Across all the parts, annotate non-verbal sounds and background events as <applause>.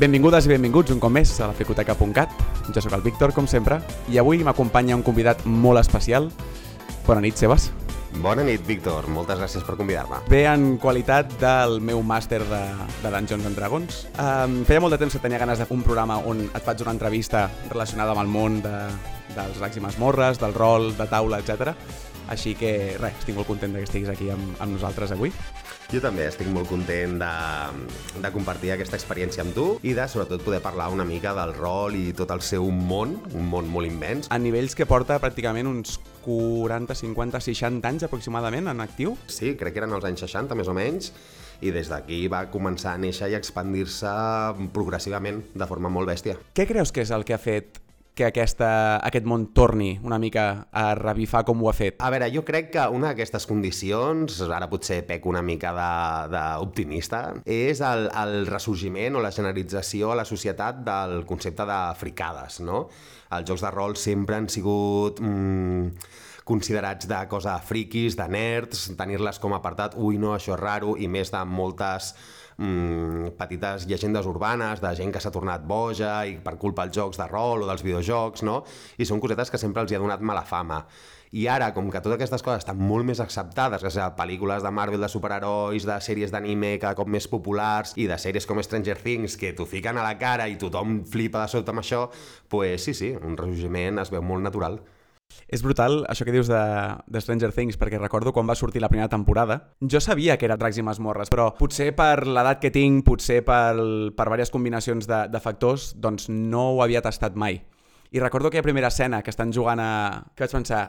Benvingudes i benvinguts un cop més a la Ficoteca.cat. Jo sóc el Víctor, com sempre, i avui m'acompanya un convidat molt especial. Bona nit, Sebas. Bona nit, Víctor. Moltes gràcies per convidar-me. Ve en qualitat del meu màster de, de Dungeons and Dragons. Um, feia molt de temps que tenia ganes de fer un programa on et faig una entrevista relacionada amb el món de, dels dracs i masmorres, del rol, de taula, etc. Així que, res, estic molt content que estiguis aquí amb, amb nosaltres avui. Jo també estic molt content de, de compartir aquesta experiència amb tu i de, sobretot, poder parlar una mica del rol i tot el seu món, un món molt immens. A nivells que porta pràcticament uns 40, 50, 60 anys aproximadament en actiu. Sí, crec que eren els anys 60, més o menys, i des d'aquí va començar a néixer i a expandir-se progressivament, de forma molt bèstia. Què creus que és el que ha fet que aquesta, aquest món torni una mica a revifar com ho ha fet? A veure, jo crec que una d'aquestes condicions, ara potser pec una mica d'optimista, és el, el ressorgiment o la generalització a la societat del concepte de fricades, no? Els jocs de rol sempre han sigut... Mm, considerats de cosa friquis, de nerds, tenir-les com a apartat, ui, no, això és raro, i més de moltes mm, petites llegendes urbanes de gent que s'ha tornat boja i per culpa dels jocs de rol o dels videojocs, no? I són cosetes que sempre els hi ha donat mala fama. I ara, com que totes aquestes coses estan molt més acceptades, gràcies a pel·lícules de Marvel de superherois, de sèries d'anime cada cop més populars i de sèries com Stranger Things que t'ho fiquen a la cara i tothom flipa de sota amb això, pues sí, sí, un ressorgiment es veu molt natural. És brutal això que dius de, de Stranger Things, perquè recordo quan va sortir la primera temporada. Jo sabia que era Dracs i Masmorres, però potser per l'edat que tinc, potser per, per diverses combinacions de, de factors, doncs no ho havia tastat mai. I recordo aquella primera escena que estan jugant a... que vaig pensar,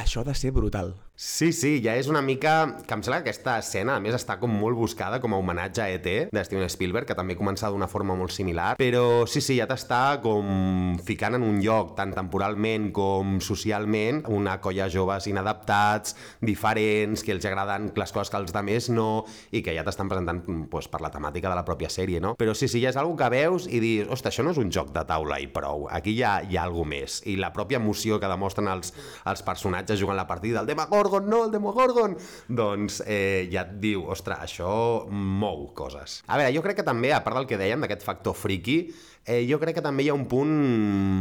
això ha de ser brutal. Sí, sí, ja és una mica... que em sembla que aquesta escena, a més, està com molt buscada com a homenatge a E.T. de Steven Spielberg, que també comença d'una forma molt similar, però sí, sí, ja t'està com ficant en un lloc, tant temporalment com socialment, una colla joves inadaptats, diferents, que els agraden les coses que els més no, i que ja t'estan presentant pues, per la temàtica de la pròpia sèrie, no? Però sí, sí, ja és algo que veus i dius, ostres, això no és un joc de taula i prou, aquí hi ha, hi ha alguna més. I la pròpia emoció que demostren els, els personatges jugant la partida, el Demagorgon Demogorgon, no, el Demogorgon! Doncs eh, ja et diu, ostres, això mou coses. A veure, jo crec que també, a part del que dèiem, d'aquest factor friki, eh, jo crec que també hi ha un punt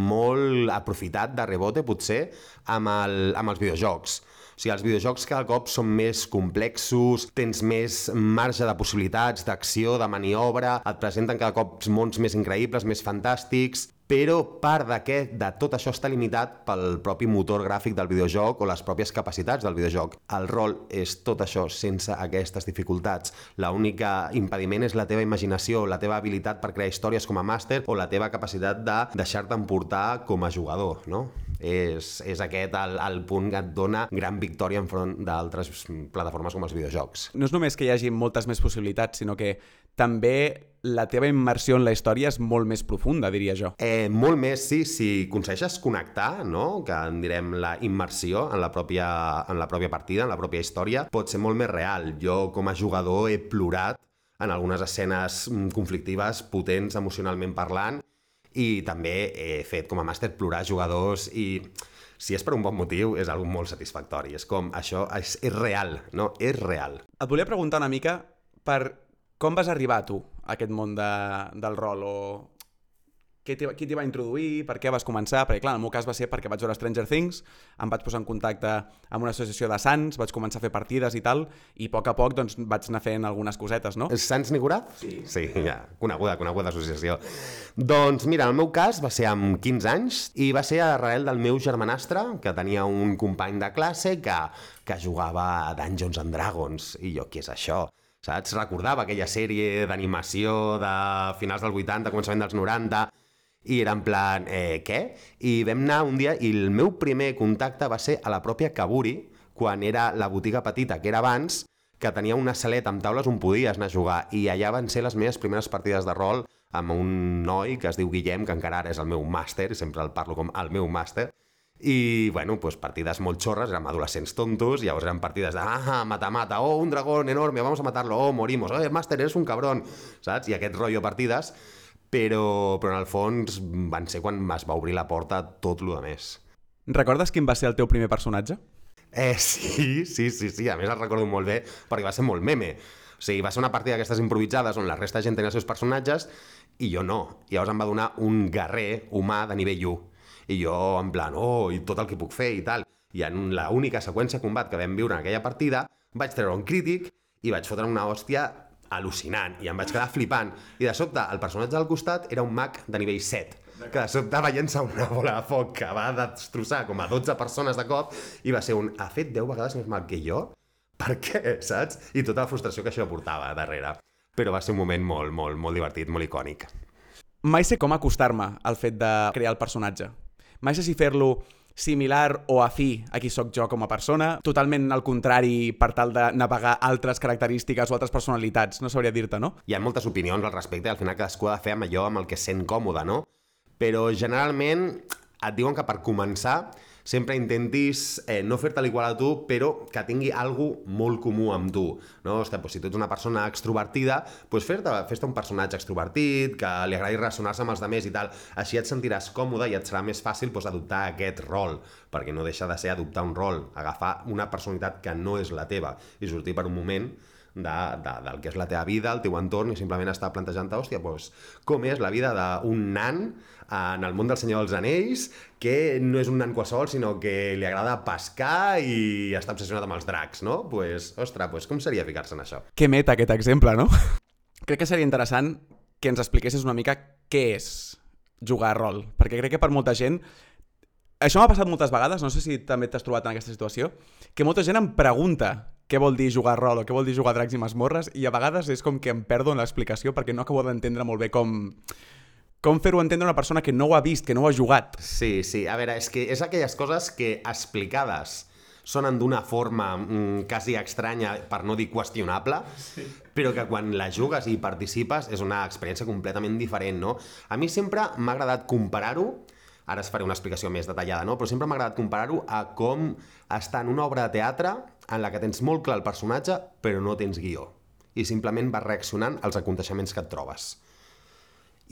molt aprofitat de rebote, potser, amb, el, amb els videojocs. O sigui, els videojocs cada cop són més complexos, tens més marge de possibilitats, d'acció, de maniobra, et presenten cada cop mons més increïbles, més fantàstics, però part d'aquest, de tot això està limitat pel propi motor gràfic del videojoc o les pròpies capacitats del videojoc. El rol és tot això sense aquestes dificultats. L'única impediment és la teva imaginació, la teva habilitat per crear històries com a màster o la teva capacitat de deixar-te emportar com a jugador, no? És, és aquest el, el punt que et dona gran victòria enfront d'altres plataformes com els videojocs. No és només que hi hagi moltes més possibilitats, sinó que també la teva immersió en la història és molt més profunda, diria jo. Eh, molt més, sí, si aconsegueixes connectar, no?, que en direm la immersió en la, pròpia, en la pròpia partida, en la pròpia història, pot ser molt més real. Jo, com a jugador, he plorat en algunes escenes mm, conflictives potents emocionalment parlant i també he fet com a màster plorar jugadors i si és per un bon motiu, és algo molt satisfactori. És com, això és, és real, no? És real. Et volia preguntar una mica per com vas arribar tu a aquest món de, del rol o qui t'hi va introduir, per què vas començar, perquè clar, en el meu cas va ser perquè vaig veure Stranger Things, em vaig posar en contacte amb una associació de Sants, vaig començar a fer partides i tal, i a poc a poc doncs, vaig anar fent algunes cosetes, no? Sants Nigurà? Sí. Sí, ja, coneguda, coneguda associació. Doncs mira, el meu cas va ser amb 15 anys i va ser arrel del meu germanastre, que tenia un company de classe que, que jugava a Dungeons and Dragons, i jo, què és això? Saps? Recordava aquella sèrie d'animació de finals del 80, començament dels 90, i era en plan, eh, què? I vam anar un dia i el meu primer contacte va ser a la pròpia Kaburi, quan era la botiga petita que era abans, que tenia una saleta amb taules on podies anar a jugar, i allà van ser les meves primeres partides de rol amb un noi que es diu Guillem, que encara ara és el meu màster, sempre el parlo com el meu màster, i, bueno, pues partides molt xorres, érem adolescents tontos, llavors eren partides de, ah, mata, mata, oh, un dragón enorme, vamos a matarlo, oh, morimos, oh, Master, eres un cabrón, saps? I aquest rotllo partides, però, però en el fons van ser quan es va obrir la porta tot lo de més. Recordes quin va ser el teu primer personatge? Eh, <laughs> sí, sí, sí, sí, a més el recordo molt bé perquè va ser molt meme. O sigui, va ser una partida d'aquestes improvisades on la resta de gent tenia els seus personatges i jo no. I llavors em va donar un guerrer humà de nivell 1. I jo, en plan, oh, i tot el que puc fer i tal. I en la única seqüència de combat que vam viure en aquella partida, vaig treure un crític i vaig fotre una hòstia al·lucinant i em vaig quedar flipant. I de sobte, el personatge del costat era un mag de nivell 7 que de sobte va llençar una bola de foc que va destrossar com a 12 persones de cop i va ser un, ha fet 10 vegades més mal que jo? Per què, saps? I tota la frustració que això portava darrere. Però va ser un moment molt, molt, molt divertit, molt icònic. Mai sé com acostar-me al fet de crear el personatge. Mai sé si fer-lo similar o afí a qui sóc jo com a persona, totalment al contrari per tal de navegar altres característiques o altres personalitats, no sabria dir-te, no? Hi ha moltes opinions al respecte al final cadascú ha de fer amb allò amb el que sent còmode, no? Però generalment et diuen que per començar sempre intentis eh, no fer-te igual a tu, però que tingui algú molt comú amb tu. No? Ostres, doncs, si tu ets una persona extrovertida, doncs fer-te fes un personatge extrovertit, que li agradi relacionar-se amb els altres i tal. Així et sentiràs còmode i et serà més fàcil doncs, adoptar aquest rol, perquè no deixa de ser adoptar un rol, agafar una personalitat que no és la teva i sortir per un moment de, de, del que és la teva vida, el teu entorn, i simplement estar plantejant-te, hòstia, doncs, com és la vida d'un nan en el món del Senyor dels Anells, que no és un nan qualsevol, sinó que li agrada pescar i està obsessionat amb els dracs, no? Pues, ostres, pues, com seria ficar-se en això? Que meta aquest exemple, no? <laughs> crec que seria interessant que ens expliquessis una mica què és jugar a rol, perquè crec que per molta gent això m'ha passat moltes vegades, no sé si també t'has trobat en aquesta situació, que molta gent em pregunta què vol dir jugar a rol o què vol dir jugar dracs i masmorres i a vegades és com que em perdo en l'explicació perquè no acabo d'entendre molt bé com, com fer-ho entendre una persona que no ho ha vist, que no ho ha jugat. Sí, sí. A veure, és que és aquelles coses que explicades sonen d'una forma mm, quasi estranya, per no dir qüestionable, sí. però que quan la jugues i participes és una experiència completament diferent, no? A mi sempre m'ha agradat comparar-ho ara es faré una explicació més detallada, no? però sempre m'ha agradat comparar-ho a com està en una obra de teatre en la que tens molt clar el personatge però no tens guió i simplement vas reaccionant als aconteixements que et trobes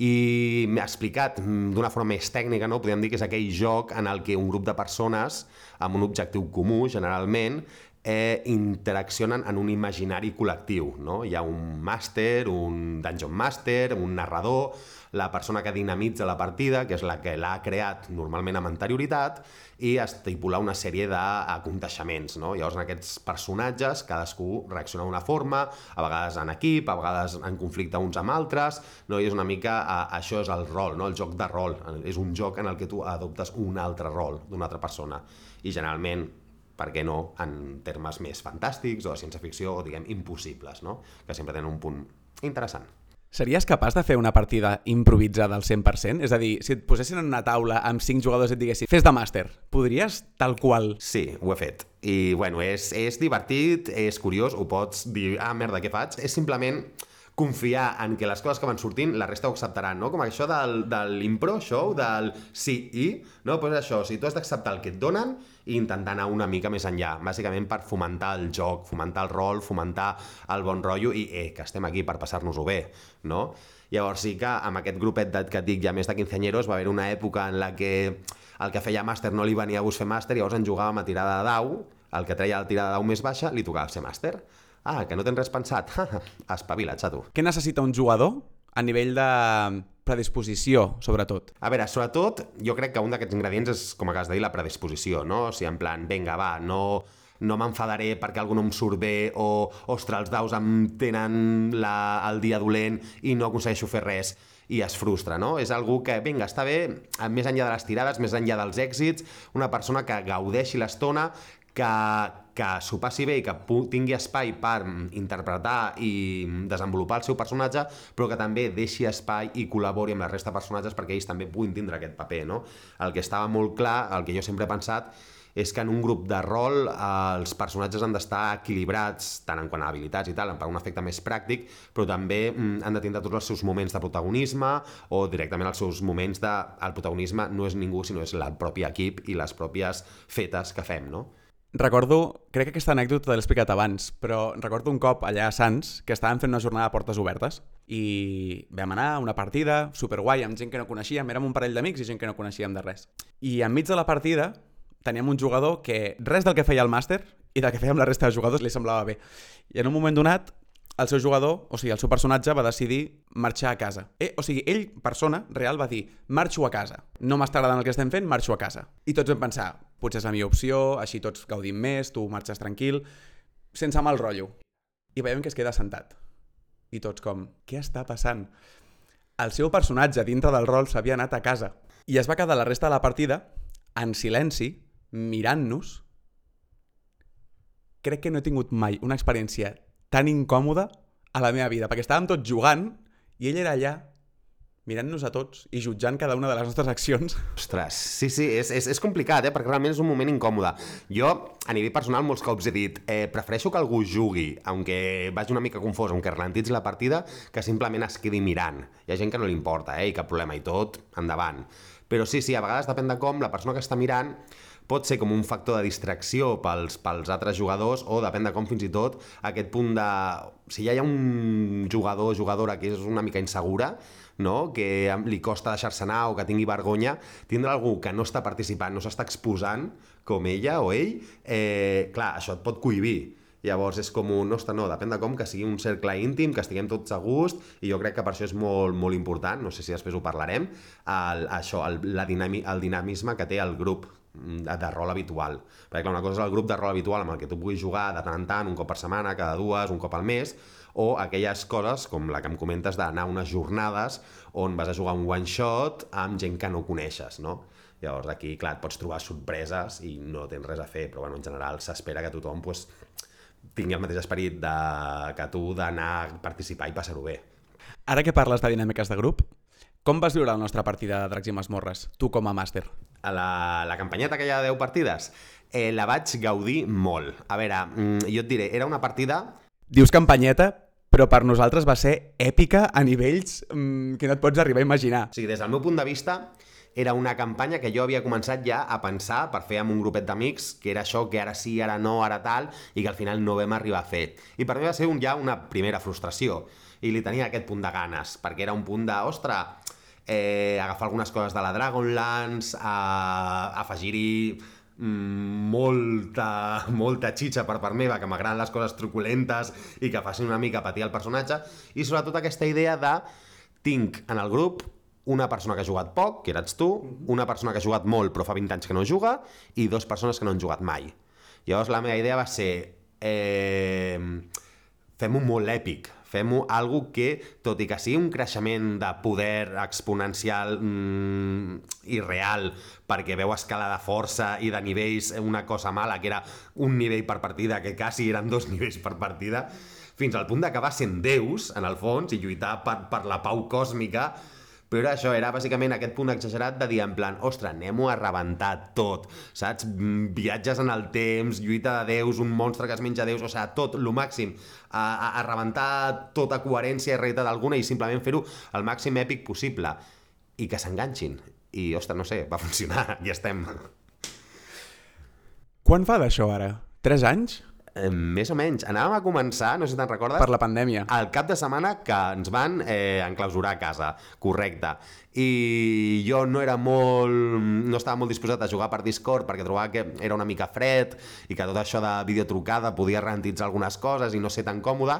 i m'ha explicat mm, d'una forma més tècnica, no? podríem dir que és aquell joc en el que un grup de persones amb un objectiu comú, generalment, eh, interaccionen en un imaginari col·lectiu. No? Hi ha un màster, un dungeon master, un narrador, la persona que dinamitza la partida, que és la que l'ha creat normalment amb anterioritat, i estipular una sèrie d'aconteixements. No? Llavors, en aquests personatges, cadascú reacciona d'una forma, a vegades en equip, a vegades en conflicte uns amb altres, no? i és una mica, a, això és el rol, no? el joc de rol. És un joc en el que tu adoptes un altre rol d'una altra persona. I generalment per què no, en termes més fantàstics o de ciència-ficció o, diguem, impossibles, no? que sempre tenen un punt interessant. Series capaç de fer una partida improvisada al 100%? És a dir, si et posessin en una taula amb 5 jugadors i et diguessin fes de màster, podries tal qual? Sí, ho he fet. I, bueno, és, és divertit, és curiós, ho pots dir, ah, merda, què faig? És simplement confiar en que les coses que van sortint la resta ho acceptaran, no? Com això del, de l'impro show, del sí i, no? Pues això, si tu has d'acceptar el que et donen i intentar anar una mica més enllà, bàsicament per fomentar el joc, fomentar el rol, fomentar el bon rotllo i eh, que estem aquí per passar-nos-ho bé, no? Llavors sí que amb aquest grupet que et dic ja més de quinceanyeros va haver una època en la que el que feia màster no li venia a gust fer màster, llavors en jugàvem a tirada de dau, el que treia la tirada de dau més baixa li tocava ser màster. Ah, que no tens res pensat? <laughs> Espavila't, xato. Què necessita un jugador a nivell de predisposició, sobretot? A veure, sobretot, jo crec que un d'aquests ingredients és, com acabes de dir, la predisposició, no? O sigui, en plan, vinga, va, no, no m'enfadaré perquè algú no em surt bé o, ostres, els daus em tenen la, el dia dolent i no aconsegueixo fer res i es frustra, no? És algú que, vinga, està bé, més enllà de les tirades, més enllà dels èxits, una persona que gaudeixi l'estona, que, que s'ho passi bé i que tingui espai per interpretar i desenvolupar el seu personatge, però que també deixi espai i col·labori amb la resta de personatges perquè ells també puguin tindre aquest paper, no? El que estava molt clar, el que jo sempre he pensat, és que en un grup de rol eh, els personatges han d'estar equilibrats tant en quant a habilitats i tal, per un efecte més pràctic, però també mm, han de tindre tots els seus moments de protagonisme o directament els seus moments de... El protagonisme no és ningú, sinó és el propi equip i les pròpies fetes que fem, no? Recordo, crec que aquesta anècdota l'he explicat abans, però recordo un cop allà a Sants que estàvem fent una jornada de portes obertes i vam anar a una partida superguai amb gent que no coneixíem, érem un parell d'amics i gent que no coneixíem de res. I enmig de la partida teníem un jugador que res del que feia el màster i del que fèiem la resta de jugadors li semblava bé. I en un moment donat el seu jugador, o sigui, el seu personatge va decidir marxar a casa. Eh, o sigui, ell, persona, real, va dir marxo a casa. No m'està agradant el que estem fent, marxo a casa. I tots vam pensar, potser és la millor opció, així tots gaudim més, tu marxes tranquil, sense mal rotllo. I veiem que es queda sentat. I tots com, què està passant? El seu personatge dintre del rol s'havia anat a casa. I es va quedar la resta de la partida en silenci, mirant-nos. Crec que no he tingut mai una experiència tan incòmoda a la meva vida, perquè estàvem tots jugant i ell era allà mirant-nos a tots i jutjant cada una de les nostres accions. Ostres, sí, sí, és, és, és complicat, eh? perquè realment és un moment incòmode. Jo, a nivell personal, molts cops he dit eh, prefereixo que algú jugui, aunque vagi una mica confós, aunque ralentitzi la partida, que simplement es quedi mirant. Hi ha gent que no li importa, eh? i cap problema, i tot, endavant. Però sí, sí, a vegades depèn de com, la persona que està mirant pot ser com un factor de distracció pels, pels altres jugadors o depèn de com fins i tot aquest punt de... Si ja hi ha un jugador o jugadora que és una mica insegura, no? que li costa deixar-se anar o que tingui vergonya, tindre algú que no està participant, no s'està exposant com ella o ell, eh, clar, això et pot cohibir. Llavors és com un, ostres, no, depèn de com, que sigui un cercle íntim, que estiguem tots a gust, i jo crec que per això és molt, molt important, no sé si després ho parlarem, el, això, el, la dinami, el dinamisme que té el grup de, de rol habitual. Perquè clar, una cosa és el grup de rol habitual amb el que tu puguis jugar de tant en tant, un cop per setmana, cada dues, un cop al mes, o aquelles coses com la que em comentes d'anar a unes jornades on vas a jugar un one shot amb gent que no coneixes, no? Llavors aquí, clar, et pots trobar sorpreses i no tens res a fer, però bueno, en general s'espera que tothom pues, tingui el mateix esperit de, que tu d'anar a participar i passar-ho bé. Ara que parles de dinàmiques de grup, com vas viure la nostra partida de Dracs i Masmorres, tu com a màster? A la, la campanyeta ha de 10 partides, eh, la vaig gaudir molt. A veure, mm, jo et diré, era una partida... Dius campanyeta, però per nosaltres va ser èpica a nivells mmm, que no et pots arribar a imaginar. O sigui, des del meu punt de vista, era una campanya que jo havia començat ja a pensar per fer amb un grupet d'amics, que era això, que ara sí, ara no, ara tal, i que al final no vam arribar a fer. I per mi va ser un, ja una primera frustració, i li tenia aquest punt de ganes, perquè era un punt de, ostres, eh, agafar algunes coses de la Dragonlance, eh, afegir-hi mm, molta, <laughs> molta xitxa per part meva, que m'agraden les coses truculentes i que facin una mica patir el personatge, i sobretot aquesta idea de tinc en el grup una persona que ha jugat poc, que eres tu, una persona que ha jugat molt però fa 20 anys que no juga, i dues persones que no han jugat mai. Llavors la meva idea va ser eh, fem-ho molt èpic, fem-ho algo que, tot i que sigui un creixement de poder exponencial mm, i real, perquè veu escala de força i de nivells una cosa mala, que era un nivell per partida, que quasi eren dos <laughs> nivells per partida, fins al punt d'acabar sent déus, en el fons, i lluitar per, per la pau còsmica, però això era bàsicament aquest punt exagerat de dir en plan, ostres, anem-ho a rebentar tot, saps? Mm, viatges en el temps, lluita de déus, un monstre que es menja déus, o sigui, tot, lo màxim, a, a, a rebentar tota coherència i realitat alguna i simplement fer-ho el màxim èpic possible i que s'enganxin. I, ostres, no sé, va funcionar, <laughs> ja estem. Quan fa d'això ara? Tres anys? Eh, més o menys. Anàvem a començar, no sé si te'n recordes... Per la pandèmia. El cap de setmana que ens van eh, enclausurar a casa, correcte. I jo no era molt... no estava molt disposat a jugar per Discord perquè trobava que era una mica fred i que tot això de videotrucada podia ralentitzar algunes coses i no ser tan còmode,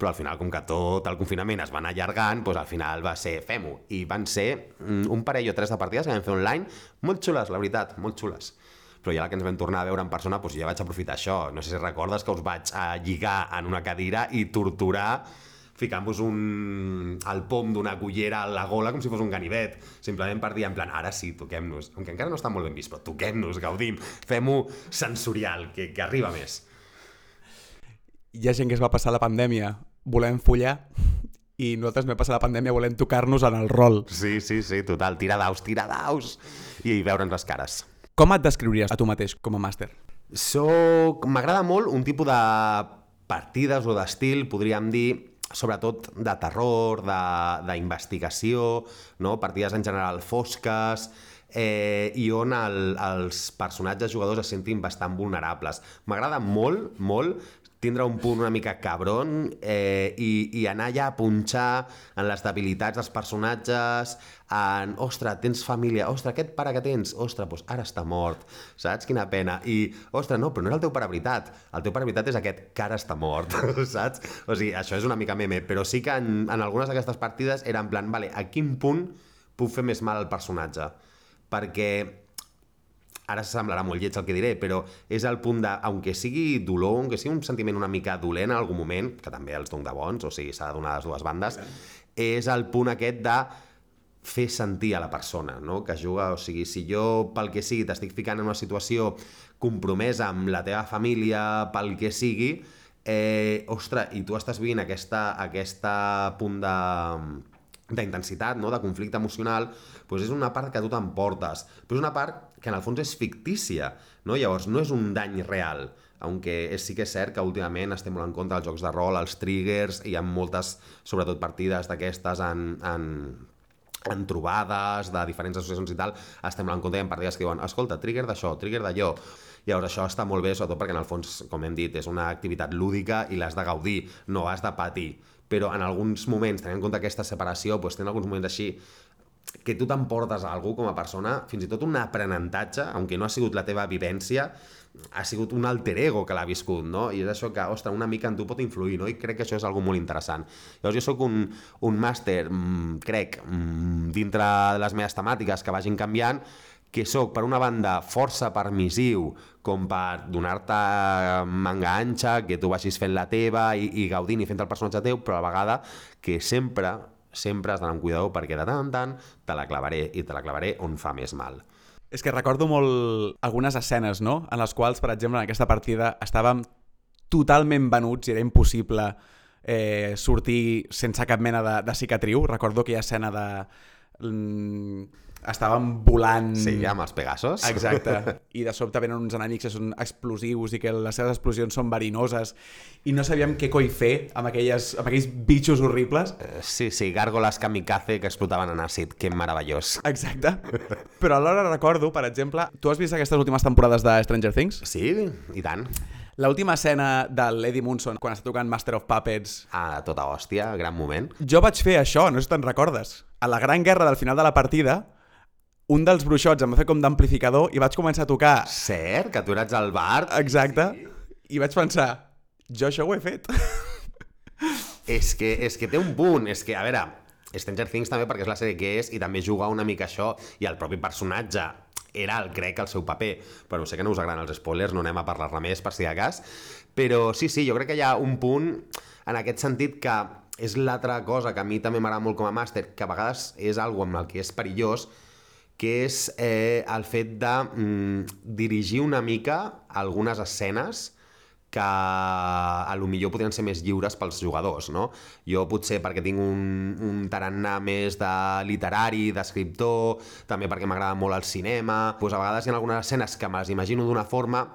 però al final, com que tot el confinament es va anar allargant, doncs al final va ser fem-ho. I van ser mm, un parell o tres de partides que vam fer online, molt xules, la veritat, molt xules però ja que ens vam tornar a veure en persona, doncs ja vaig aprofitar això. No sé si recordes que us vaig a lligar en una cadira i torturar ficant-vos un... el pom d'una cullera a la gola com si fos un ganivet, simplement per dir en plan, ara sí, toquem-nos, aunque encara no està molt ben vist, però toquem-nos, gaudim, fem-ho sensorial, que, que arriba més. Hi ha gent que es va passar la pandèmia volem follar i nosaltres m'he passat la pandèmia volent tocar-nos en el rol. Sí, sí, sí, total, tira daus, tira daus, i veure'ns les cares. Com et descriuries a tu mateix com a màster? Soc... M'agrada molt un tipus de partides o d'estil, podríem dir, sobretot de terror, d'investigació, no? partides en general fosques, eh, i on el, els personatges jugadors es sentin bastant vulnerables. M'agrada molt, molt tindre un punt una mica cabron eh, i, i anar ja a punxar en les debilitats dels personatges, en, ostres, tens família, ostres, aquest pare que tens, ostres, doncs ara està mort, saps? Quina pena. I, ostres, no, però no és el teu pare veritat. El teu pare veritat és aquest que ara està mort, <laughs> saps? O sigui, això és una mica meme, però sí que en, en algunes d'aquestes partides era en plan, vale, a quin punt puc fer més mal al personatge? Perquè ara semblarà molt lleig el que diré, però és el punt de, aunque sigui dolor, aunque sigui un sentiment una mica dolent en algun moment, que també els dono de bons, o sigui, s'ha de donar les dues bandes, és el punt aquest de fer sentir a la persona, no? que juga, o sigui, si jo pel que sigui t'estic ficant en una situació compromesa amb la teva família, pel que sigui, eh, ostres, i tu estàs vivint aquesta, aquesta punt de d'intensitat, no? de conflicte emocional, doncs és una part que tu t'emportes, però és una part que en el fons és fictícia, no? llavors no és un dany real, aunque sí que és cert que últimament estem molt en contra dels jocs de rol, els triggers, i hi ha moltes, sobretot partides d'aquestes en, en, en trobades de diferents associacions i tal, estem en contra i en partides que diuen, escolta, trigger d'això, trigger d'allò, Llavors això està molt bé, sobretot perquè en el fons, com hem dit, és una activitat lúdica i l'has de gaudir, no has de patir però en alguns moments, tenint en compte aquesta separació, doncs tenen alguns moments així que tu t'emportes a algú com a persona, fins i tot un aprenentatge, aunque no ha sigut la teva vivència, ha sigut un alter ego que l'ha viscut, no? I és això que, ostres, una mica en tu pot influir, no? I crec que això és algo molt interessant. Llavors jo sóc un, un màster, mmm, crec, mmm, dintre de les meves temàtiques que vagin canviant, que sóc, per una banda, força permissiu, com per donar-te manga anxa, que tu vagis fent la teva i, i gaudint i fent el personatge teu, però a la vegada que sempre, sempre has d'anar amb cuidador perquè de tant en tant te la clavaré i te la clavaré on fa més mal. És que recordo molt algunes escenes, no?, en les quals, per exemple, en aquesta partida estàvem totalment venuts i era impossible eh, sortir sense cap mena de, de cicatriu. Recordo aquella escena de... Estàvem volant... Sí, amb els Pegasos. Exacte. <laughs> I de sobte venen uns enemics que són explosius i que les seves explosions són verinoses i no sabíem què coi fer amb, aquelles, amb aquells bitxos horribles. Uh, sí, sí, gàrgoles kamikaze que explotaven en àcid. Que meravellós. Exacte. Però alhora recordo, per exemple, tu has vist aquestes últimes temporades de Stranger Things? Sí, i tant. L'última escena de l'Eddie Munson, quan està tocant Master of Puppets... Ah, tota hòstia, gran moment. Jo vaig fer això, no sé si te'n recordes. A la gran guerra del final de la partida, un dels bruixots em va fer com d'amplificador i vaig començar a tocar... Cert, que tu eres el Bart. Exacte. Sí. I vaig pensar, jo això ho he fet. <laughs> és, que, és que té un punt, és que, a veure, Stranger Things també perquè és la sèrie que és i també juga una mica això i el propi personatge era, el, crec, el seu paper. Però sé que no us agraden els spoilers, no anem a parlar-ne més per si de cas. Però sí, sí, jo crec que hi ha un punt en aquest sentit que és l'altra cosa que a mi també m'agrada molt com a màster, que a vegades és algo amb el que és perillós, que és eh, el fet de mm, dirigir una mica algunes escenes que a lo millor podrien ser més lliures pels jugadors, no? Jo potser perquè tinc un, un tarannà més de literari, d'escriptor, també perquè m'agrada molt el cinema, doncs a vegades hi ha algunes escenes que me les imagino d'una forma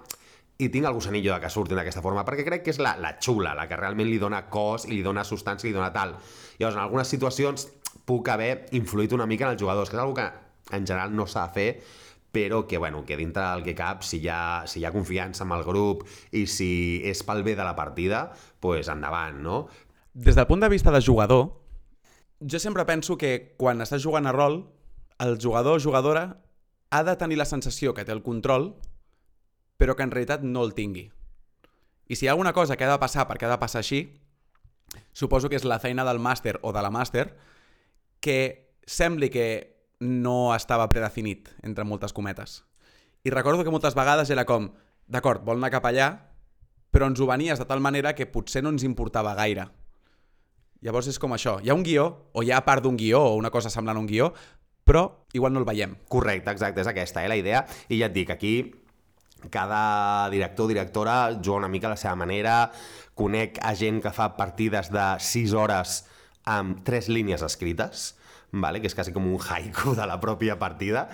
i tinc el gusanillo de que surtin d'aquesta forma, perquè crec que és la, la xula, la que realment li dona cos i li dona substància i li dona tal. Llavors, en algunes situacions puc haver influït una mica en els jugadors, que és una que en general no s'ha de fer, però que, bueno, que dintre del que cap, si hi, ha, si hi ha confiança amb el grup i si és pel bé de la partida, pues endavant, no? Des del punt de vista de jugador, jo sempre penso que quan estàs jugant a rol, el jugador o jugadora ha de tenir la sensació que té el control, però que en realitat no el tingui. I si hi ha alguna cosa que ha de passar perquè ha de passar així, suposo que és la feina del màster o de la màster que sembli que no estava predefinit, entre moltes cometes. I recordo que moltes vegades era com, d'acord, vol anar cap allà, però ens ho venies de tal manera que potser no ens importava gaire. Llavors és com això, hi ha un guió, o hi ha part d'un guió, o una cosa semblant a un guió, però igual no el veiem. Correcte, exacte, és aquesta, eh, la idea. I ja et dic, aquí cada director o directora juga una mica a la seva manera, conec a gent que fa partides de 6 hores amb tres línies escrites, vale? que és quasi com un haiku de la pròpia partida.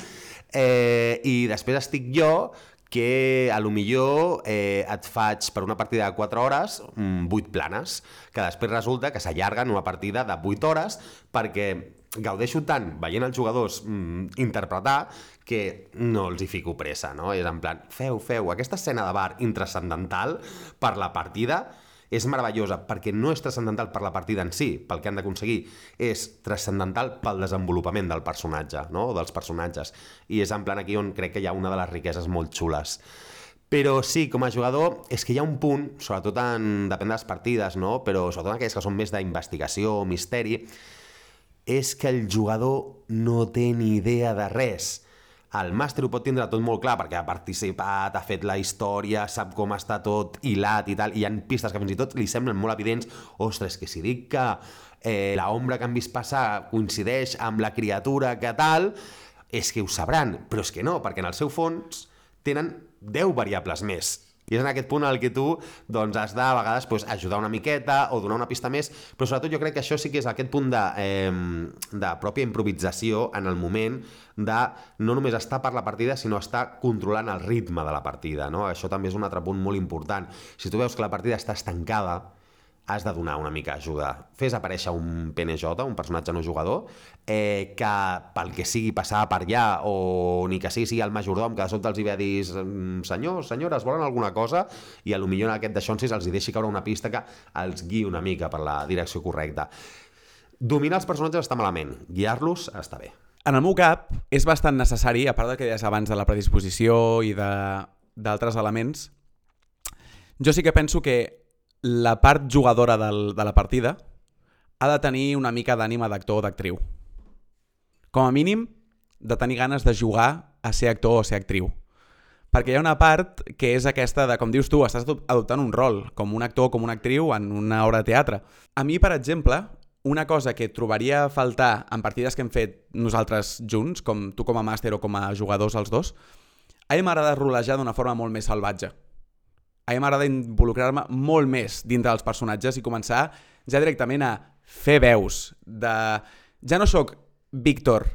Eh, I després estic jo, que a lo millor eh, et faig per una partida de 4 hores 8 planes, que després resulta que s'allarguen una partida de 8 hores perquè gaudeixo tant veient els jugadors mm, interpretar que no els hi fico pressa, no? És en plan, feu, feu, aquesta escena de bar intrascendental per la partida és meravellosa perquè no és transcendental per la partida en si, pel que han d'aconseguir, és transcendental pel desenvolupament del personatge, no? o dels personatges. I és en plan aquí on crec que hi ha una de les riqueses molt xules. Però sí, com a jugador, és que hi ha un punt, sobretot en... depèn de les partides, no? però sobretot en aquelles que són més d'investigació o misteri, és que el jugador no té ni idea de res. El màster ho pot tindre tot molt clar perquè ha participat, ha fet la història, sap com està tot hilat i tal, i hi ha pistes que fins i tot li semblen molt evidents. Ostres, que si dic que eh, la ombra que han vist passar coincideix amb la criatura que tal, és que ho sabran, però és que no, perquè en el seu fons tenen 10 variables més. I és en aquest punt en que tu doncs, has de, a vegades, pues, ajudar una miqueta o donar una pista més, però sobretot jo crec que això sí que és aquest punt de, eh, de pròpia improvisació en el moment de no només estar per la partida, sinó estar controlant el ritme de la partida. No? Això també és un altre punt molt important. Si tu veus que la partida està estancada, has de donar una mica ajuda. Fes aparèixer un PNJ, un personatge no jugador, eh, que pel que sigui passar per allà, o ni que sigui, sigui el majordom, que de sobte els hi ve a dir senyors, senyores, volen alguna cosa? I a lo millor en aquest d'aixonsis els hi deixi caure una pista que els guiï una mica per la direcció correcta. Dominar els personatges està malament, guiar-los està bé. En el meu cap és bastant necessari, a part del que deies abans de la predisposició i d'altres elements, jo sí que penso que la part jugadora del, de la partida ha de tenir una mica d'ànima d'actor o d'actriu. Com a mínim, de tenir ganes de jugar a ser actor o ser actriu. Perquè hi ha una part que és aquesta de, com dius tu, estàs adoptant un rol, com un actor o com una actriu en una obra de teatre. A mi, per exemple, una cosa que trobaria a faltar en partides que hem fet nosaltres junts, com tu com a màster o com a jugadors els dos, a mi m'agrada rolejar d'una forma molt més salvatge a mi m'agrada involucrar-me molt més dintre dels personatges i començar ja directament a fer veus. De... Ja no sóc Víctor,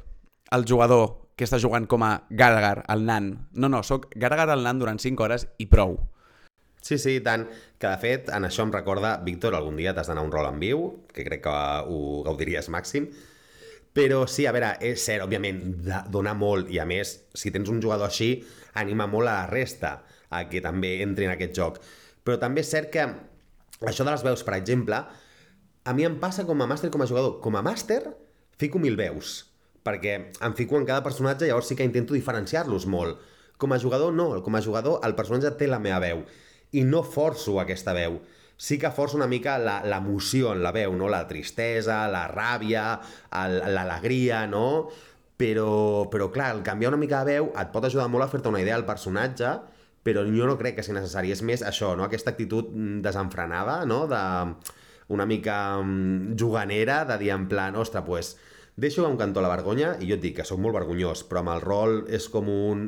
el jugador que està jugant com a Garagar, el nan. No, no, sóc Garagar el nan durant 5 hores i prou. Sí, sí, tant. Que de fet, en això em recorda, Víctor, algun dia t'has d'anar un rol en viu, que crec que ho gaudiries màxim, però sí, a veure, és cert, òbviament, dona molt, i a més, si tens un jugador així, anima molt a la resta a que també entri en aquest joc. Però també és cert que això de les veus, per exemple, a mi em passa com a màster com a jugador. Com a màster, fico mil veus, perquè em fico en cada personatge i llavors sí que intento diferenciar-los molt. Com a jugador, no. Com a jugador, el personatge té la meva veu i no forço aquesta veu. Sí que forço una mica l'emoció en la veu, no? La tristesa, la ràbia, l'alegria, no? Però, però clar, el canviar una mica de veu et pot ajudar molt a fer-te una idea del personatge però jo no crec que sigui necessari. És més això, no? aquesta actitud mm, desenfrenada, no? de una mica mm, juganera, de dir en plan, ostres, pues, deixo un cantó a la vergonya i jo et dic que sóc molt vergonyós, però amb el rol és com un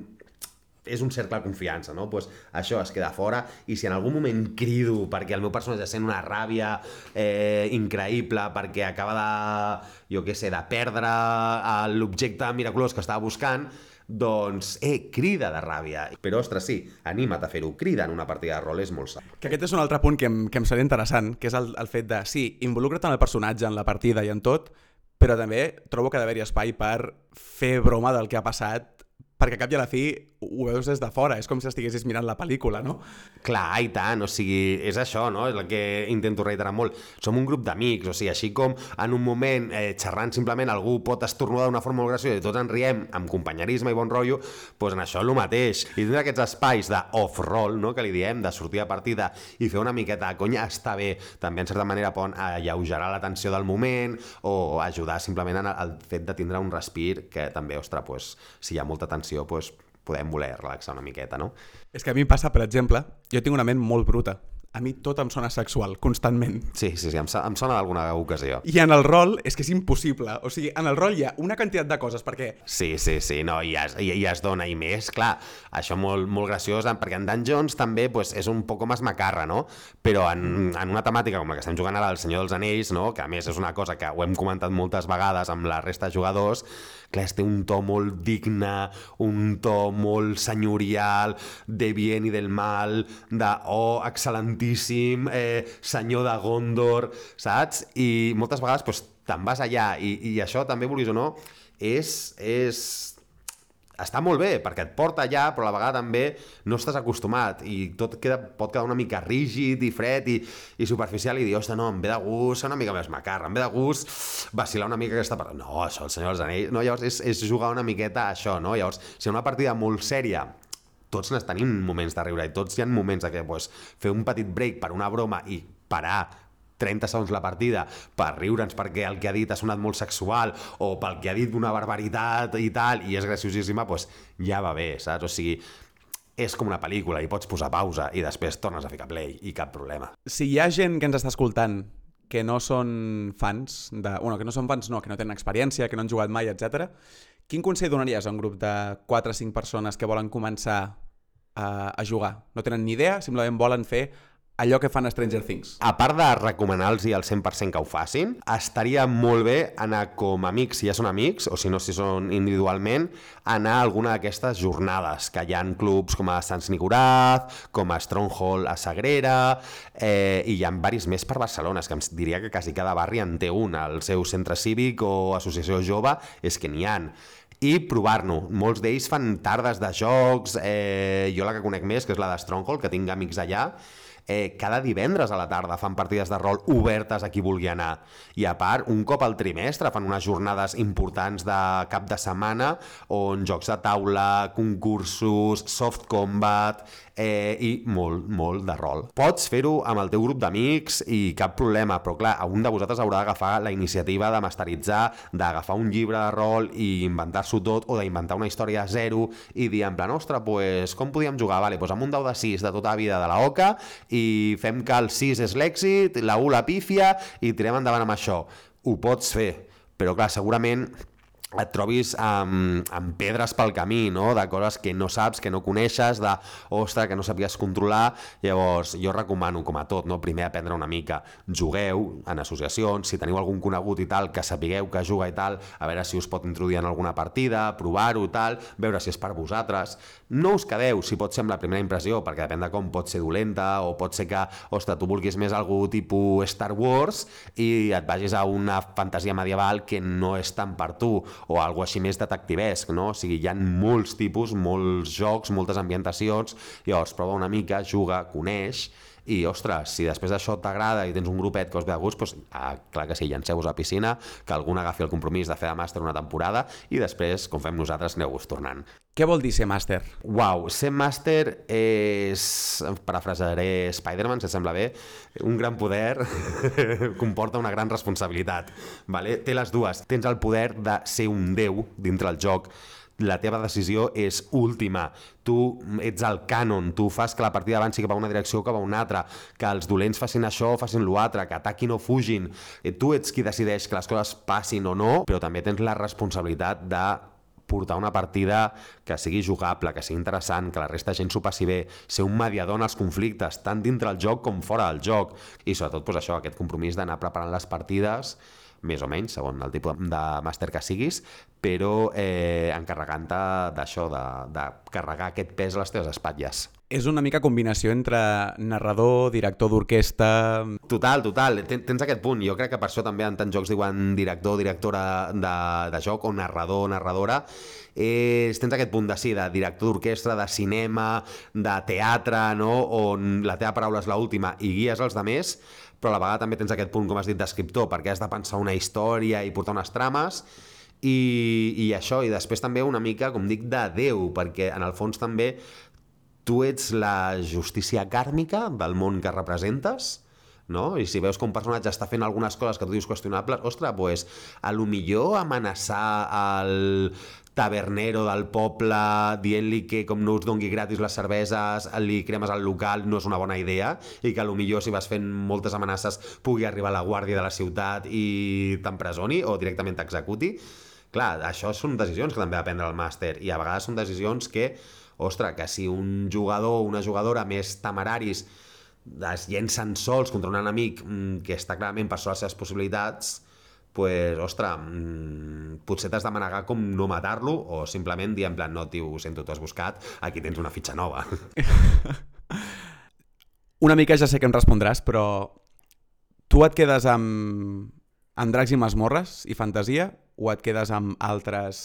és un cercle de confiança, no? Pues això es queda fora i si en algun moment crido perquè el meu personatge sent una ràbia eh, increïble perquè acaba de, jo què sé, de perdre l'objecte miraculós que estava buscant, doncs, eh, crida de ràbia. Però, ostres, sí, anima't a fer-ho. Crida en una partida de rol, és molt sa. Que aquest és un altre punt que em, que em seria interessant, que és el, el fet de, sí, involucra't en el personatge, en la partida i en tot, però també trobo que ha d'haver-hi espai per fer broma del que ha passat perquè a cap i a la fi ho veus des de fora, és com si estiguessis mirant la pel·lícula, no? Clar, i tant, o sigui, és això, no? És el que intento reiterar molt. Som un grup d'amics, o sigui, així com en un moment eh, xerrant simplement algú pot estornudar d'una forma molt graciosa i tots ens riem amb companyerisme i bon rotllo, doncs en això el mateix. I tindre aquests espais d'off-roll, no?, que li diem, de sortir a partida i fer una miqueta de conya, està bé. També, en certa manera, poden alleugerar la tensió del moment o ajudar simplement al fet de tindre un respir que també, ostres, pues, si hi ha molta tensió, pues, podem voler relaxar una miqueta, no? És que a mi em passa, per exemple, jo tinc una ment molt bruta a mi tot em sona sexual, constantment. Sí, sí, sí, em, em sona d'alguna ocasió. I en el rol és que és impossible. O sigui, en el rol hi ha una quantitat de coses, perquè... Sí, sí, sí, no, i es, i, i es dona, i més, clar, això molt, molt graciós, perquè en Dungeons també pues, és un poc més macarra, no? Però en, en una temàtica com la que estem jugant ara, El Senyor dels Anells, no? que a més és una cosa que ho hem comentat moltes vegades amb la resta de jugadors, clar, té un to molt digne, un to molt senyorial, de bien i del mal, de, oh, excel·lentíssim, eh, senyor de Gondor, saps? I moltes vegades pues, te'n vas allà i, i això també, vulguis o no, és, és, està molt bé, perquè et porta allà, però a la vegada també no estàs acostumat i tot queda, pot quedar una mica rígid i fred i, i superficial i dir, ostres, no, em ve de gust una mica més macarra, em ve de gust vacilar una mica aquesta part. No, això, el Senyor dels Anells... No, llavors és, és jugar una miqueta a això, no? Llavors, si una partida molt sèria tots tenim moments de riure i tots hi ha moments de que pues, fer un petit break per una broma i parar 30 segons la partida per riure'ns perquè el que ha dit ha sonat molt sexual o pel que ha dit una barbaritat i tal, i és graciosíssima, doncs ja va bé, saps? O sigui, és com una pel·lícula i pots posar pausa i després tornes a ficar play i cap problema. Si hi ha gent que ens està escoltant que no són fans, de, bueno, que no són fans no, que no tenen experiència, que no han jugat mai, etc. Quin consell donaries a un grup de 4 o 5 persones que volen començar a, a jugar? No tenen ni idea, simplement volen fer allò que fan Stranger Things. A part de recomanar-los al 100% que ho facin, estaria molt bé anar com amics, si ja són amics, o si no, si són individualment, anar a alguna d'aquestes jornades, que hi ha clubs com a Sants Nicoraz, com a Stronghold a Sagrera, eh, i hi ha varis més per Barcelona, és que em diria que quasi cada barri en té un, el seu centre cívic o associació jove, és que n'hi han i provar-no. Molts d'ells fan tardes de jocs, eh, jo la que conec més, que és la de Stronghold, que tinc amics allà, eh, cada divendres a la tarda fan partides de rol obertes a qui vulgui anar. I a part, un cop al trimestre fan unes jornades importants de cap de setmana on jocs de taula, concursos, soft combat, eh, i molt, molt de rol. Pots fer-ho amb el teu grup d'amics i cap problema, però clar, un de vosaltres haurà d'agafar la iniciativa de masteritzar, d'agafar un llibre de rol i inventar-s'ho tot, o d'inventar una història a zero i dir en plan, ostres, pues, com podíem jugar? Vale, pues amb un dau de 6 de tota la vida de la OCA i fem que el 6 és l'èxit, la 1 la pífia i tirem endavant amb això. Ho pots fer, però clar, segurament et trobis amb, amb pedres pel camí, no? de coses que no saps, que no coneixes, de, ostres, que no sabies controlar. Llavors, jo recomano, com a tot, no? primer aprendre una mica. Jugueu en associacions, si teniu algun conegut i tal, que sapigueu que juga i tal, a veure si us pot introduir en alguna partida, provar-ho i tal, veure si és per vosaltres. No us quedeu, si pot ser amb la primera impressió, perquè depèn de com pot ser dolenta, o pot ser que, ostres, tu vulguis més algú tipus Star Wars i et vagis a una fantasia medieval que no és tant per tu, o algo així més detectivesc, no? O sigui, hi ha molts tipus, molts jocs, moltes ambientacions, llavors prova una mica, juga, coneix, i, ostres, si després d'això t'agrada i tens un grupet que us ve de gust, doncs, ah, clar que sí, llanceu-vos a piscina, que algú agafi el compromís de fer de màster una temporada i després, com fem nosaltres, aneu-vos tornant. Què vol dir ser màster? Uau, ser màster és, parafrasaré Spider-Man, si et sembla bé, un gran poder <laughs> comporta una gran responsabilitat. Vale? Té les dues. Tens el poder de ser un déu dintre el joc, la teva decisió és última. Tu ets el cànon, tu fas que la partida avanci cap a una direcció o cap a una altra, que els dolents facin això o facin l'altre, que ataquin o fugin. Eh, tu ets qui decideix que les coses passin o no, però també tens la responsabilitat de portar una partida que sigui jugable, que sigui interessant, que la resta de gent s'ho passi bé, ser un mediador en els conflictes, tant dintre el joc com fora del joc, i sobretot pues, això, aquest compromís d'anar preparant les partides més o menys, segons el tipus de màster que siguis, però eh, encarregant-te d'això, de, de carregar aquest pes a les teves espatlles. És una mica combinació entre narrador, director d'orquestra... Total, total. Tens, aquest punt. Jo crec que per això també en tants jocs diuen director, directora de, de joc o narrador, narradora. És, tens aquest punt de sí, de director d'orquestra, de cinema, de teatre, no? on la teva paraula és l'última i guies els de més, però a la vegada també tens aquest punt, com has dit, d'escriptor, perquè has de pensar una història i portar unes trames, i, i això, i després també una mica, com dic, de Déu, perquè en el fons també tu ets la justícia kàrmica del món que representes, no? I si veus que un personatge està fent algunes coses que tu dius qüestionables, ostres, pues, a lo millor amenaçar el tabernero del poble dient-li que com no us dongui gratis les cerveses li cremes al local no és una bona idea i que a lo millor si vas fent moltes amenaces pugui arribar la guàrdia de la ciutat i t'empresoni o directament t'executi. Clar, això són decisions que també ha de prendre el màster i a vegades són decisions que ostres, que si un jugador o una jugadora més temeraris es llencen sols contra un enemic mm, que està clarament per sobre les seves possibilitats pues, ostres, mmm, potser t'has de manegar com no matar-lo o simplement dir en plan, no, tio, ho sento, t'ho has buscat, aquí tens una fitxa nova. <laughs> una mica ja sé que em respondràs, però tu et quedes amb, amb dracs i masmorres i fantasia o et quedes amb altres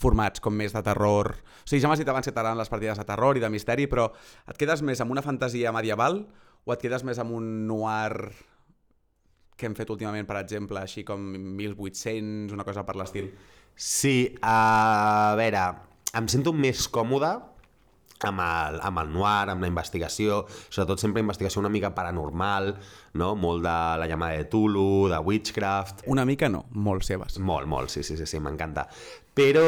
formats com més de terror? O sigui, ja m'has dit abans que t'agraden les partides de terror i de misteri, però et quedes més amb una fantasia medieval o et quedes més amb un noir que hem fet últimament, per exemple, així com 1800, una cosa per l'estil? Sí, a veure, em sento més còmode amb el, amb el noir, amb la investigació, sobretot sempre investigació una mica paranormal, no? molt de la llamada de Tulu, de Witchcraft... Una mica no, molt seves. Molt, molt, sí, sí, sí, sí m'encanta. Però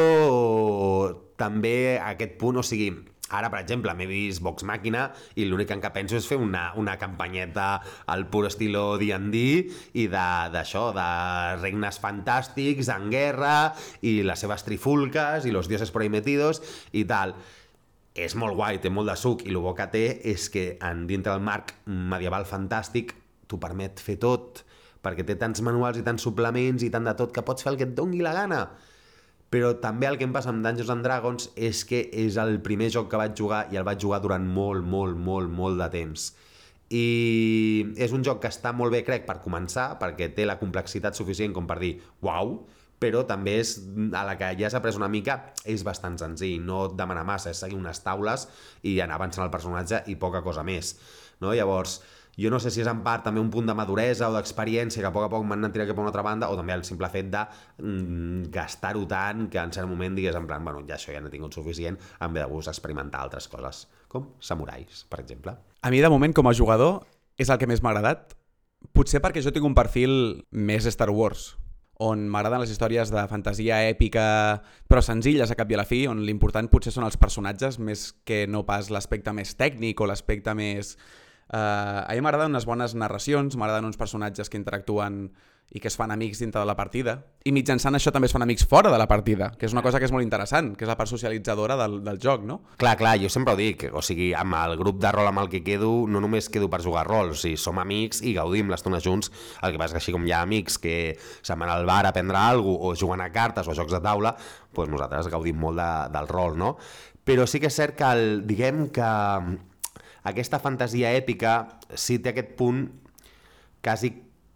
també a aquest punt, o sigui, Ara, per exemple, m'he vist Vox Màquina i l'únic què penso és fer una, una campanyeta al pur estilo D&D i d'això, de, de regnes fantàstics en guerra i les seves trifulques i los dioses metidos i tal és molt guai, té molt de suc, i el bo que té és que en dintre del marc medieval fantàstic t'ho permet fer tot, perquè té tants manuals i tants suplements i tant de tot que pots fer el que et doni la gana. Però també el que em passa amb Dungeons and Dragons és que és el primer joc que vaig jugar i el vaig jugar durant molt, molt, molt, molt de temps. I és un joc que està molt bé, crec, per començar, perquè té la complexitat suficient com per dir, uau, però també és, a la que ja s'ha pres una mica, és bastant senzill, no et demana massa, és seguir unes taules i anar avançant el personatge i poca cosa més. No? Llavors, jo no sé si és en part també un punt de maduresa o d'experiència que a poc a poc m'han anat tirant cap a una altra banda o també el simple fet de mm, gastar-ho tant que en cert moment digués en plan, bueno, ja això ja n'he tingut suficient, em ve de gust experimentar altres coses, com samurais, per exemple. A mi, de moment, com a jugador, és el que més m'ha agradat. Potser perquè jo tinc un perfil més Star Wars, on m'agraden les històries de fantasia èpica, però senzilles a cap i a la fi, on l'important potser són els personatges més que no pas l'aspecte més tècnic o l'aspecte més... Uh, a mi m'agraden unes bones narracions, m'agraden uns personatges que interactuen i que es fan amics dintre de la partida. I mitjançant això també es fan amics fora de la partida, que és una cosa que és molt interessant, que és la part socialitzadora del, del joc, no? Clar, clar, jo sempre ho dic, o sigui, amb el grup de rol amb el que quedo, no només quedo per jugar rol, o sigui, som amics i gaudim l'estona junts, el que passa que així com hi ha amics que se'n van al bar a prendre alguna cosa, o juguen a cartes o a jocs de taula, doncs nosaltres gaudim molt de, del rol, no? Però sí que és cert que, el, diguem que aquesta fantasia èpica sí té aquest punt quasi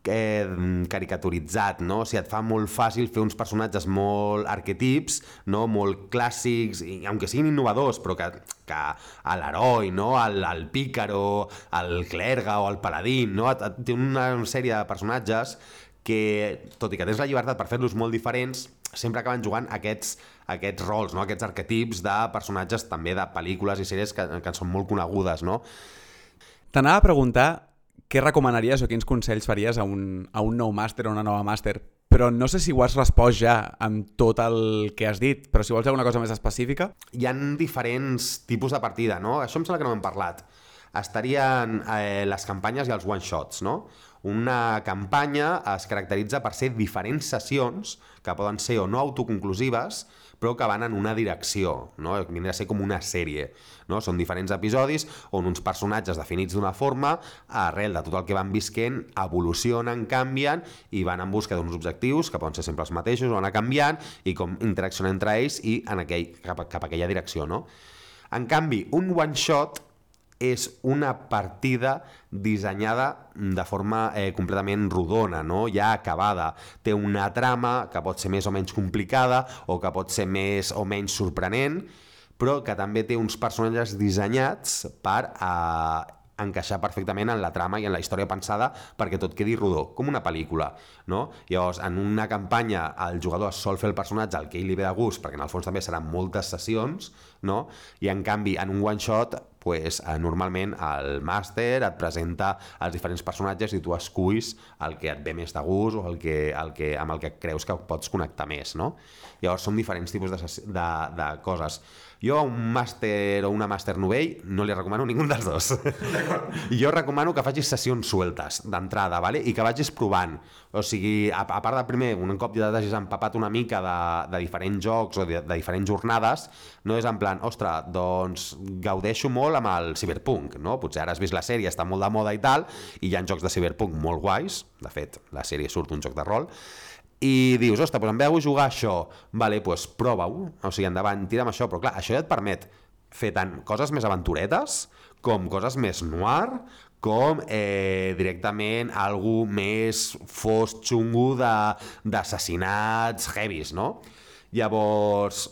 eh, caricaturitzat, no? O sigui, et fa molt fàcil fer uns personatges molt arquetips, no? molt clàssics, i, aunque siguin innovadors, però que, que a l'heroi, no? el, el pícaro, el clerga o el paladín, no? Té una sèrie de personatges que, tot i que tens la llibertat per fer-los molt diferents, sempre acaben jugant aquests, aquests rols, no? aquests arquetips de personatges també de pel·lícules i sèries que, que són molt conegudes, no? T'anava a preguntar què recomanaries o quins consells faries a un, a un nou màster o una nova màster? Però no sé si ho has respost ja amb tot el que has dit, però si vols alguna cosa més específica... Hi han diferents tipus de partida, no? Això em sembla que no hem parlat. Estarien eh, les campanyes i els one-shots, no? Una campanya es caracteritza per ser diferents sessions que poden ser o no autoconclusives, però que van en una direcció, no? vindria a ser com una sèrie. No? Són diferents episodis on uns personatges definits d'una forma, arrel de tot el que van visquent, evolucionen, canvien i van en busca d'uns objectius que poden ser sempre els mateixos, o anar canviant i com interaccionen entre ells i en aquell, cap, cap a aquella direcció. No? En canvi, un one-shot és una partida dissenyada de forma eh, completament rodona, no? ja acabada. Té una trama que pot ser més o menys complicada o que pot ser més o menys sorprenent, però que també té uns personatges dissenyats per eh, encaixar perfectament en la trama i en la història pensada perquè tot quedi rodó, com una pel·lícula. No? Llavors, en una campanya el jugador sol fer el personatge al que ell li ve de gust, perquè en el fons també seran moltes sessions, no? i en canvi en un one-shot pues, eh, normalment el màster et presenta els diferents personatges i tu esculls el que et ve més de gust o el que, el que, amb el que creus que pots connectar més. No? Llavors són diferents tipus de, de, de coses. Jo un màster o una màster novell no li recomano ningú dels dos. <laughs> jo recomano que facis sessions sueltes d'entrada, vale? i que vagis provant. O sigui, a, a part de primer, un cop ja t'hagis empapat una mica de, de diferents jocs o de, de diferents jornades, no és en plan, ostres, doncs gaudeixo molt amb el Cyberpunk, no? Potser ara has vist la sèrie, està molt de moda i tal, i hi ha jocs de Cyberpunk molt guais, de fet, la sèrie surt un joc de rol, i dius, ostres, doncs em veu jugar això, vale, doncs prova-ho, o sigui, endavant, tira amb això, però clar, això ja et permet fer tant coses més aventuretes, com coses més noir, com eh, directament algú més fos xungo d'assassinats heavies, no? Llavors,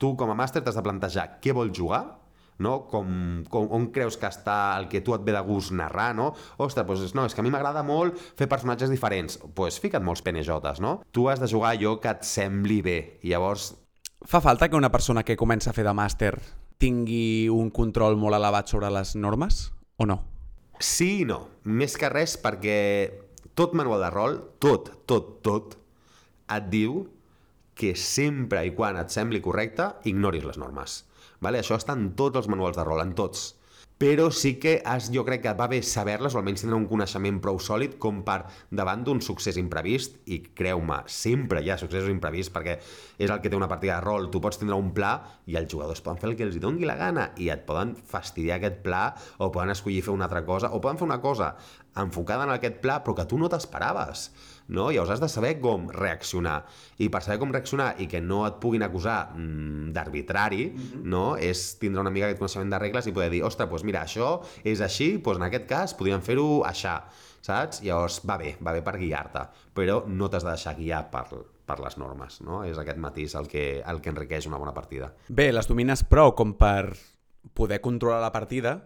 tu com a màster t'has de plantejar què vols jugar, no? Com, com, on creus que està el que tu et ve de gust narrar, no? Ostres, doncs no, és que a mi m'agrada molt fer personatges diferents. Doncs pues fica't molts penejotes, no? Tu has de jugar allò que et sembli bé. I llavors, Fa falta que una persona que comença a fer de màster tingui un control molt elevat sobre les normes o no? sí i no. Més que res perquè tot manual de rol, tot, tot, tot, et diu que sempre i quan et sembli correcte, ignoris les normes. Vale? Això està en tots els manuals de rol, en tots. Però sí que has, jo crec que va bé saber-les o almenys tindre un coneixement prou sòlid com per davant d'un succés imprevist i creu-me, sempre hi ha successos imprevists perquè és el que té una partida de rol tu pots tindre un pla i els jugadors poden fer el que els doni la gana i et poden fastidiar aquest pla o poden escollir fer una altra cosa o poden fer una cosa enfocada en aquest pla però que tu no t'esperaves no? Llavors has de saber com reaccionar. I per saber com reaccionar i que no et puguin acusar mm, d'arbitrari, mm -hmm. no? és tindre una mica aquest coneixement de regles i poder dir, ostres, doncs mira, això és així, doncs en aquest cas podríem fer-ho aixà, saps? Llavors va bé, va bé per guiar-te, però no t'has de deixar guiar per, per les normes, no? És aquest matís el que, el que enriqueix una bona partida. Bé, les domines prou com per poder controlar la partida,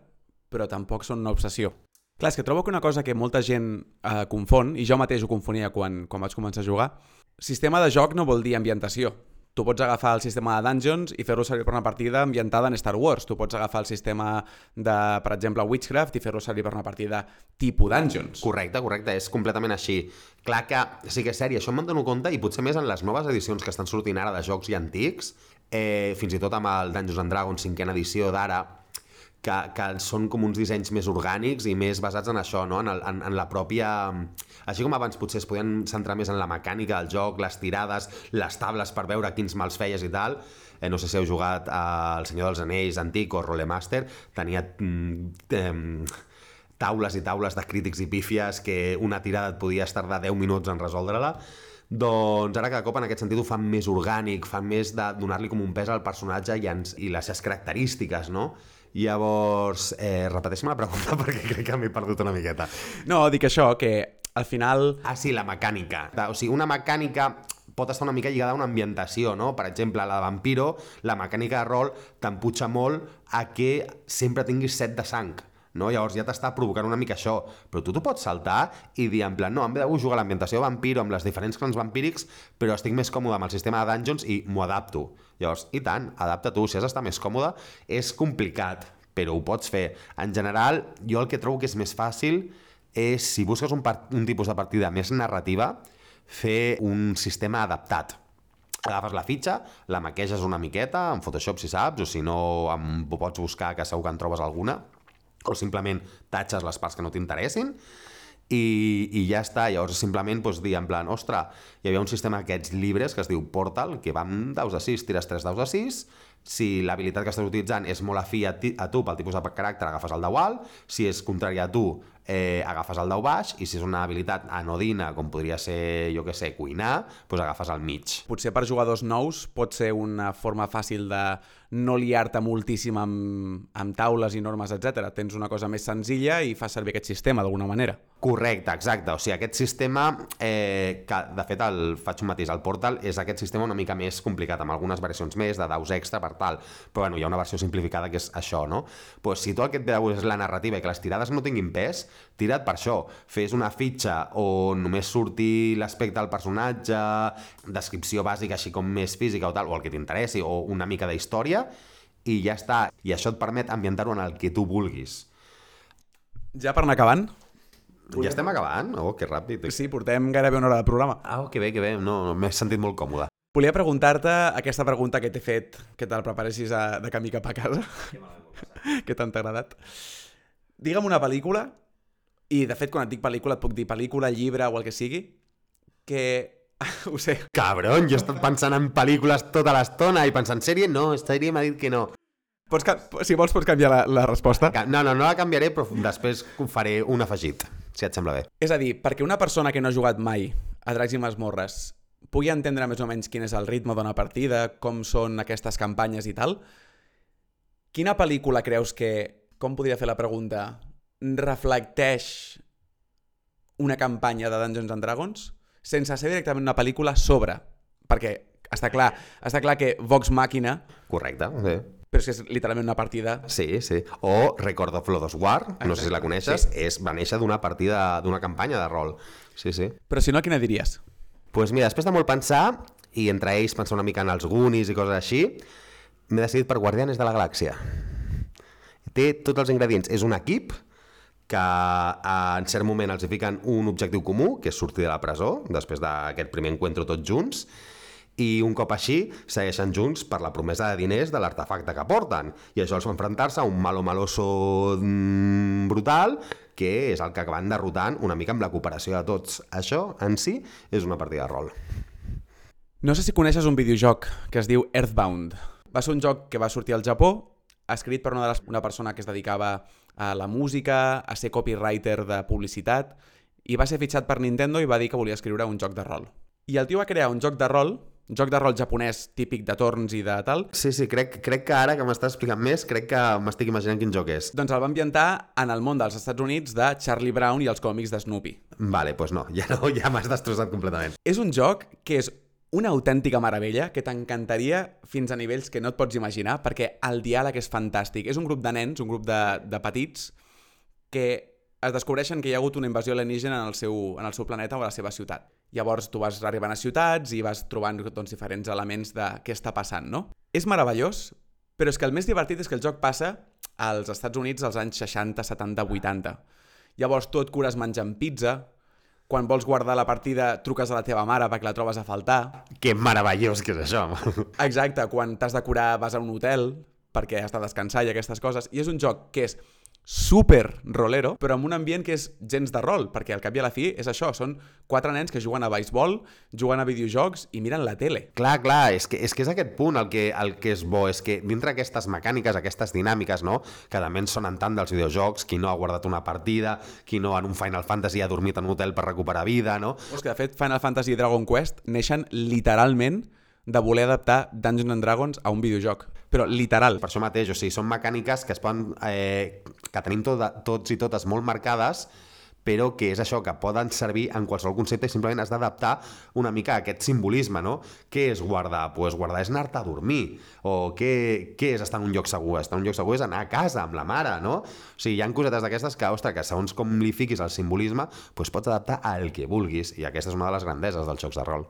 però tampoc són una obsessió. Clar, és que trobo que una cosa que molta gent eh, confon, i jo mateix ho confonia quan, quan vaig començar a jugar, sistema de joc no vol dir ambientació. Tu pots agafar el sistema de Dungeons i fer-lo servir per una partida ambientada en Star Wars. Tu pots agafar el sistema de, per exemple, Witchcraft i fer-lo servir per una partida tipus Dungeons. Correcte, correcte, és completament així. Clar que sí que és sèrie, això me'n dono compte i potser més en les noves edicions que estan sortint ara de jocs i antics, eh, fins i tot amb el Dungeons and Dragons cinquena edició d'ara, que, que són com uns dissenys més orgànics i més basats en això, no? en, el, en, en la pròpia... Així com abans potser es podien centrar més en la mecànica del joc, les tirades, les tables per veure quins mals feies i tal, eh, no sé si heu jugat al Senyor dels Anells antic o Rolemaster, tenia mm, taules i taules de crítics i pífies que una tirada et podia tardar 10 minuts en resoldre-la, doncs ara cada cop en aquest sentit ho fan més orgànic, fan més de donar-li com un pes al personatge i, ens, i les seves característiques, no? Llavors, eh, repeteixi la pregunta <laughs> perquè crec que m'he perdut una miqueta. No, dic això, que al final... Ah, sí, la mecànica. O sigui, una mecànica pot estar una mica lligada a una ambientació, no? Per exemple, la de Vampiro, la mecànica de rol t'emputxa molt a que sempre tinguis set de sang, no? Llavors ja t'està provocant una mica això, però tu t'ho pots saltar i dir en plan, no, em ve de gust jugar l'ambientació Vampiro amb les diferents clans vampírics, però estic més còmode amb el sistema de Dungeons i m'ho adapto. Llavors, i tant, adapta tu, si has d'estar més còmode, és complicat, però ho pots fer. En general, jo el que trobo que és més fàcil és, si busques un, un tipus de partida més narrativa, fer un sistema adaptat. Agafes la fitxa, la maqueges una miqueta, en Photoshop si saps, o si no, em, pots buscar, que segur que en trobes alguna, o simplement tatxes les parts que no t'interessin, i, i ja està, llavors simplement doncs, dir en plan, ostres, hi havia un sistema d'aquests llibres que es diu Portal, que va amb daus de 6, tires 3 daus de 6, si l'habilitat que estàs utilitzant és molt afí a, ti, a tu pel tipus de caràcter, agafes el dau alt, si és contrari a tu, eh, agafes el dau baix, i si és una habilitat anodina, com podria ser, jo que sé, cuinar, doncs agafes el mig. Potser per jugadors nous pot ser una forma fàcil de no liar-te moltíssim amb, amb taules i normes, etc. Tens una cosa més senzilla i fas servir aquest sistema d'alguna manera. Correcte, exacte. O sigui, aquest sistema, eh, que de fet el faig un matís al Portal, és aquest sistema una mica més complicat, amb algunes variacions més, de daus extra per tal. Però bueno, hi ha una versió simplificada que és això, no? Pues, si tu el que et ve de gust és la narrativa i que les tirades no tinguin pes, tira't per això. Fes una fitxa on només surti l'aspecte del personatge, descripció bàsica així com més física o tal, o el que t'interessi, o una mica d'història, i ja està. I això et permet ambientar-ho en el que tu vulguis. Ja per anar acabant, Ja estem acabant? Oh, que ràpid. sí, portem gairebé una hora de programa. Ah, oh, que bé, que bé. No, no m'he sentit molt còmode. Volia preguntar-te aquesta pregunta que t'he fet, que te'l preparessis a, de camí cap a casa. <laughs> que tant t'ha agradat. Digue'm una pel·lícula, i de fet quan et dic pel·lícula et puc dir pel·lícula, llibre o el que sigui, que... <laughs> ho sé. Cabron, jo he estat pensant en pel·lícules tota l'estona i pensant sèrie, no, sèrie m'ha dit que no. Pots, si vols pots canviar la, la resposta. No, no, no la canviaré, però després faré un afegit, si et sembla bé. És a dir, perquè una persona que no ha jugat mai a Dracs i Masmorres pugui entendre més o menys quin és el ritme d'una partida, com són aquestes campanyes i tal, quina pel·lícula creus que... Com podria fer la pregunta? Reflecteix una campanya de Dungeons and Dragons sense ser directament una pel·lícula sobre. Perquè està clar, està clar que Vox Màquina, Correcte, sí. però és que és literalment una partida... Sí, sí. O Record of Lodos War, no sé si la coneixes, és, va néixer d'una partida, d'una campanya de rol. Sí, sí. Però si no, quina diries? pues mira, després de molt pensar, i entre ells pensar una mica en els Goonies i coses així, m'he decidit per Guardianes de la Galàxia. Té tots els ingredients. És un equip que eh, en cert moment els fiquen un objectiu comú, que és sortir de la presó, després d'aquest primer encuentro tots junts, i un cop així segueixen junts per la promesa de diners de l'artefacte que porten i això els fa enfrontar-se a un malo maloso mm, brutal que és el que acaben derrotant una mica amb la cooperació de tots. Això en si és una partida de rol. No sé si coneixes un videojoc que es diu Earthbound. Va ser un joc que va sortir al Japó, escrit per una, de les, una persona que es dedicava a la música, a ser copywriter de publicitat, i va ser fitxat per Nintendo i va dir que volia escriure un joc de rol. I el tio va crear un joc de rol, joc de rol japonès típic de torns i de tal, Sí, sí, crec, crec que ara que m'estàs explicant més, crec que m'estic imaginant quin joc és. doncs el va ambientar en el món dels Estats Units de Charlie Brown i els còmics de Snoopy. Vale, doncs no, <laughs> ja no, ja m'has destrossat completament. És un joc que és una autèntica meravella que t'encantaria fins a nivells que no et pots imaginar perquè el diàleg és fantàstic. És un grup de nens, un grup de, de petits que es descobreixen que hi ha hagut una invasió alienígena en el, seu, en el seu planeta o a la seva ciutat. Llavors tu vas arribant a ciutats i vas trobant doncs, diferents elements de què està passant, no? És meravellós, però és que el més divertit és que el joc passa als Estats Units als anys 60, 70, 80. Llavors tu et cures menjant pizza, quan vols guardar la partida truques a la teva mare perquè la trobes a faltar. Que meravellós que és això. Exacte, quan t'has de curar vas a un hotel perquè has de descansar i aquestes coses. I és un joc que és super rolero, però amb un ambient que és gens de rol, perquè al cap i a la fi és això, són quatre nens que juguen a beisbol, juguen a videojocs i miren la tele. Clar, clar, és que, és que és aquest punt el que, el que és bo, és que dintre aquestes mecàniques, aquestes dinàmiques, no?, que també ens sonen tant dels videojocs, qui no ha guardat una partida, qui no en un Final Fantasy ha dormit en un hotel per recuperar vida, no? És que de fet Final Fantasy i Dragon Quest neixen literalment de voler adaptar Dungeons and Dragons a un videojoc. Però literal. Per això mateix, o sigui, són mecàniques que es poden, eh, que tenim tot, tots i totes molt marcades, però que és això, que poden servir en qualsevol concepte i simplement has d'adaptar una mica a aquest simbolisme, no? Què és guardar? Doncs pues guardar és anar-te a dormir. O què, què és estar en un lloc segur? Estar en un lloc segur és anar a casa amb la mare, no? O sigui, hi ha cosetes d'aquestes que, ostres, que segons com li fiquis el simbolisme, doncs pots adaptar al que vulguis. I aquesta és una de les grandeses dels jocs de rol.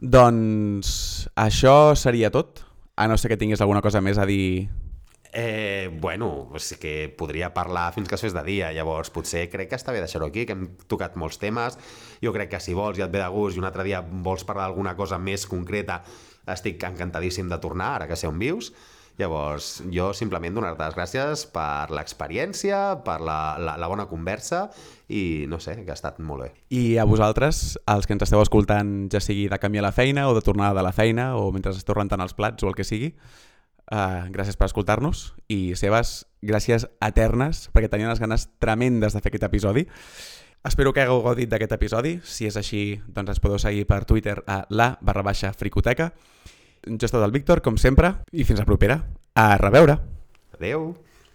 Doncs això seria tot. A no ser que tinguis alguna cosa més a dir. Eh, bueno, és que podria parlar fins que es fes de dia, llavors potser crec que està bé deixar-ho aquí, que hem tocat molts temes, jo crec que si vols i et ve de gust i un altre dia vols parlar d'alguna cosa més concreta, estic encantadíssim de tornar, ara que sé on vius, llavors jo simplement donar-te les gràcies per l'experiència, per la, la, la bona conversa i no sé, que ha estat molt bé. I a vosaltres, els que ens esteu escoltant, ja sigui de a la feina o de tornada de la feina o mentre esteu rentant els plats o el que sigui, uh, gràcies per escoltar-nos i Sebas, gràcies eternes perquè tenia unes ganes tremendes de fer aquest episodi. Espero que hagueu gaudit d'aquest episodi. Si és així, doncs ens podeu seguir per Twitter a la barra baixa fricoteca. Jo he estat el Víctor, com sempre, i fins la propera. A reveure! Adeu!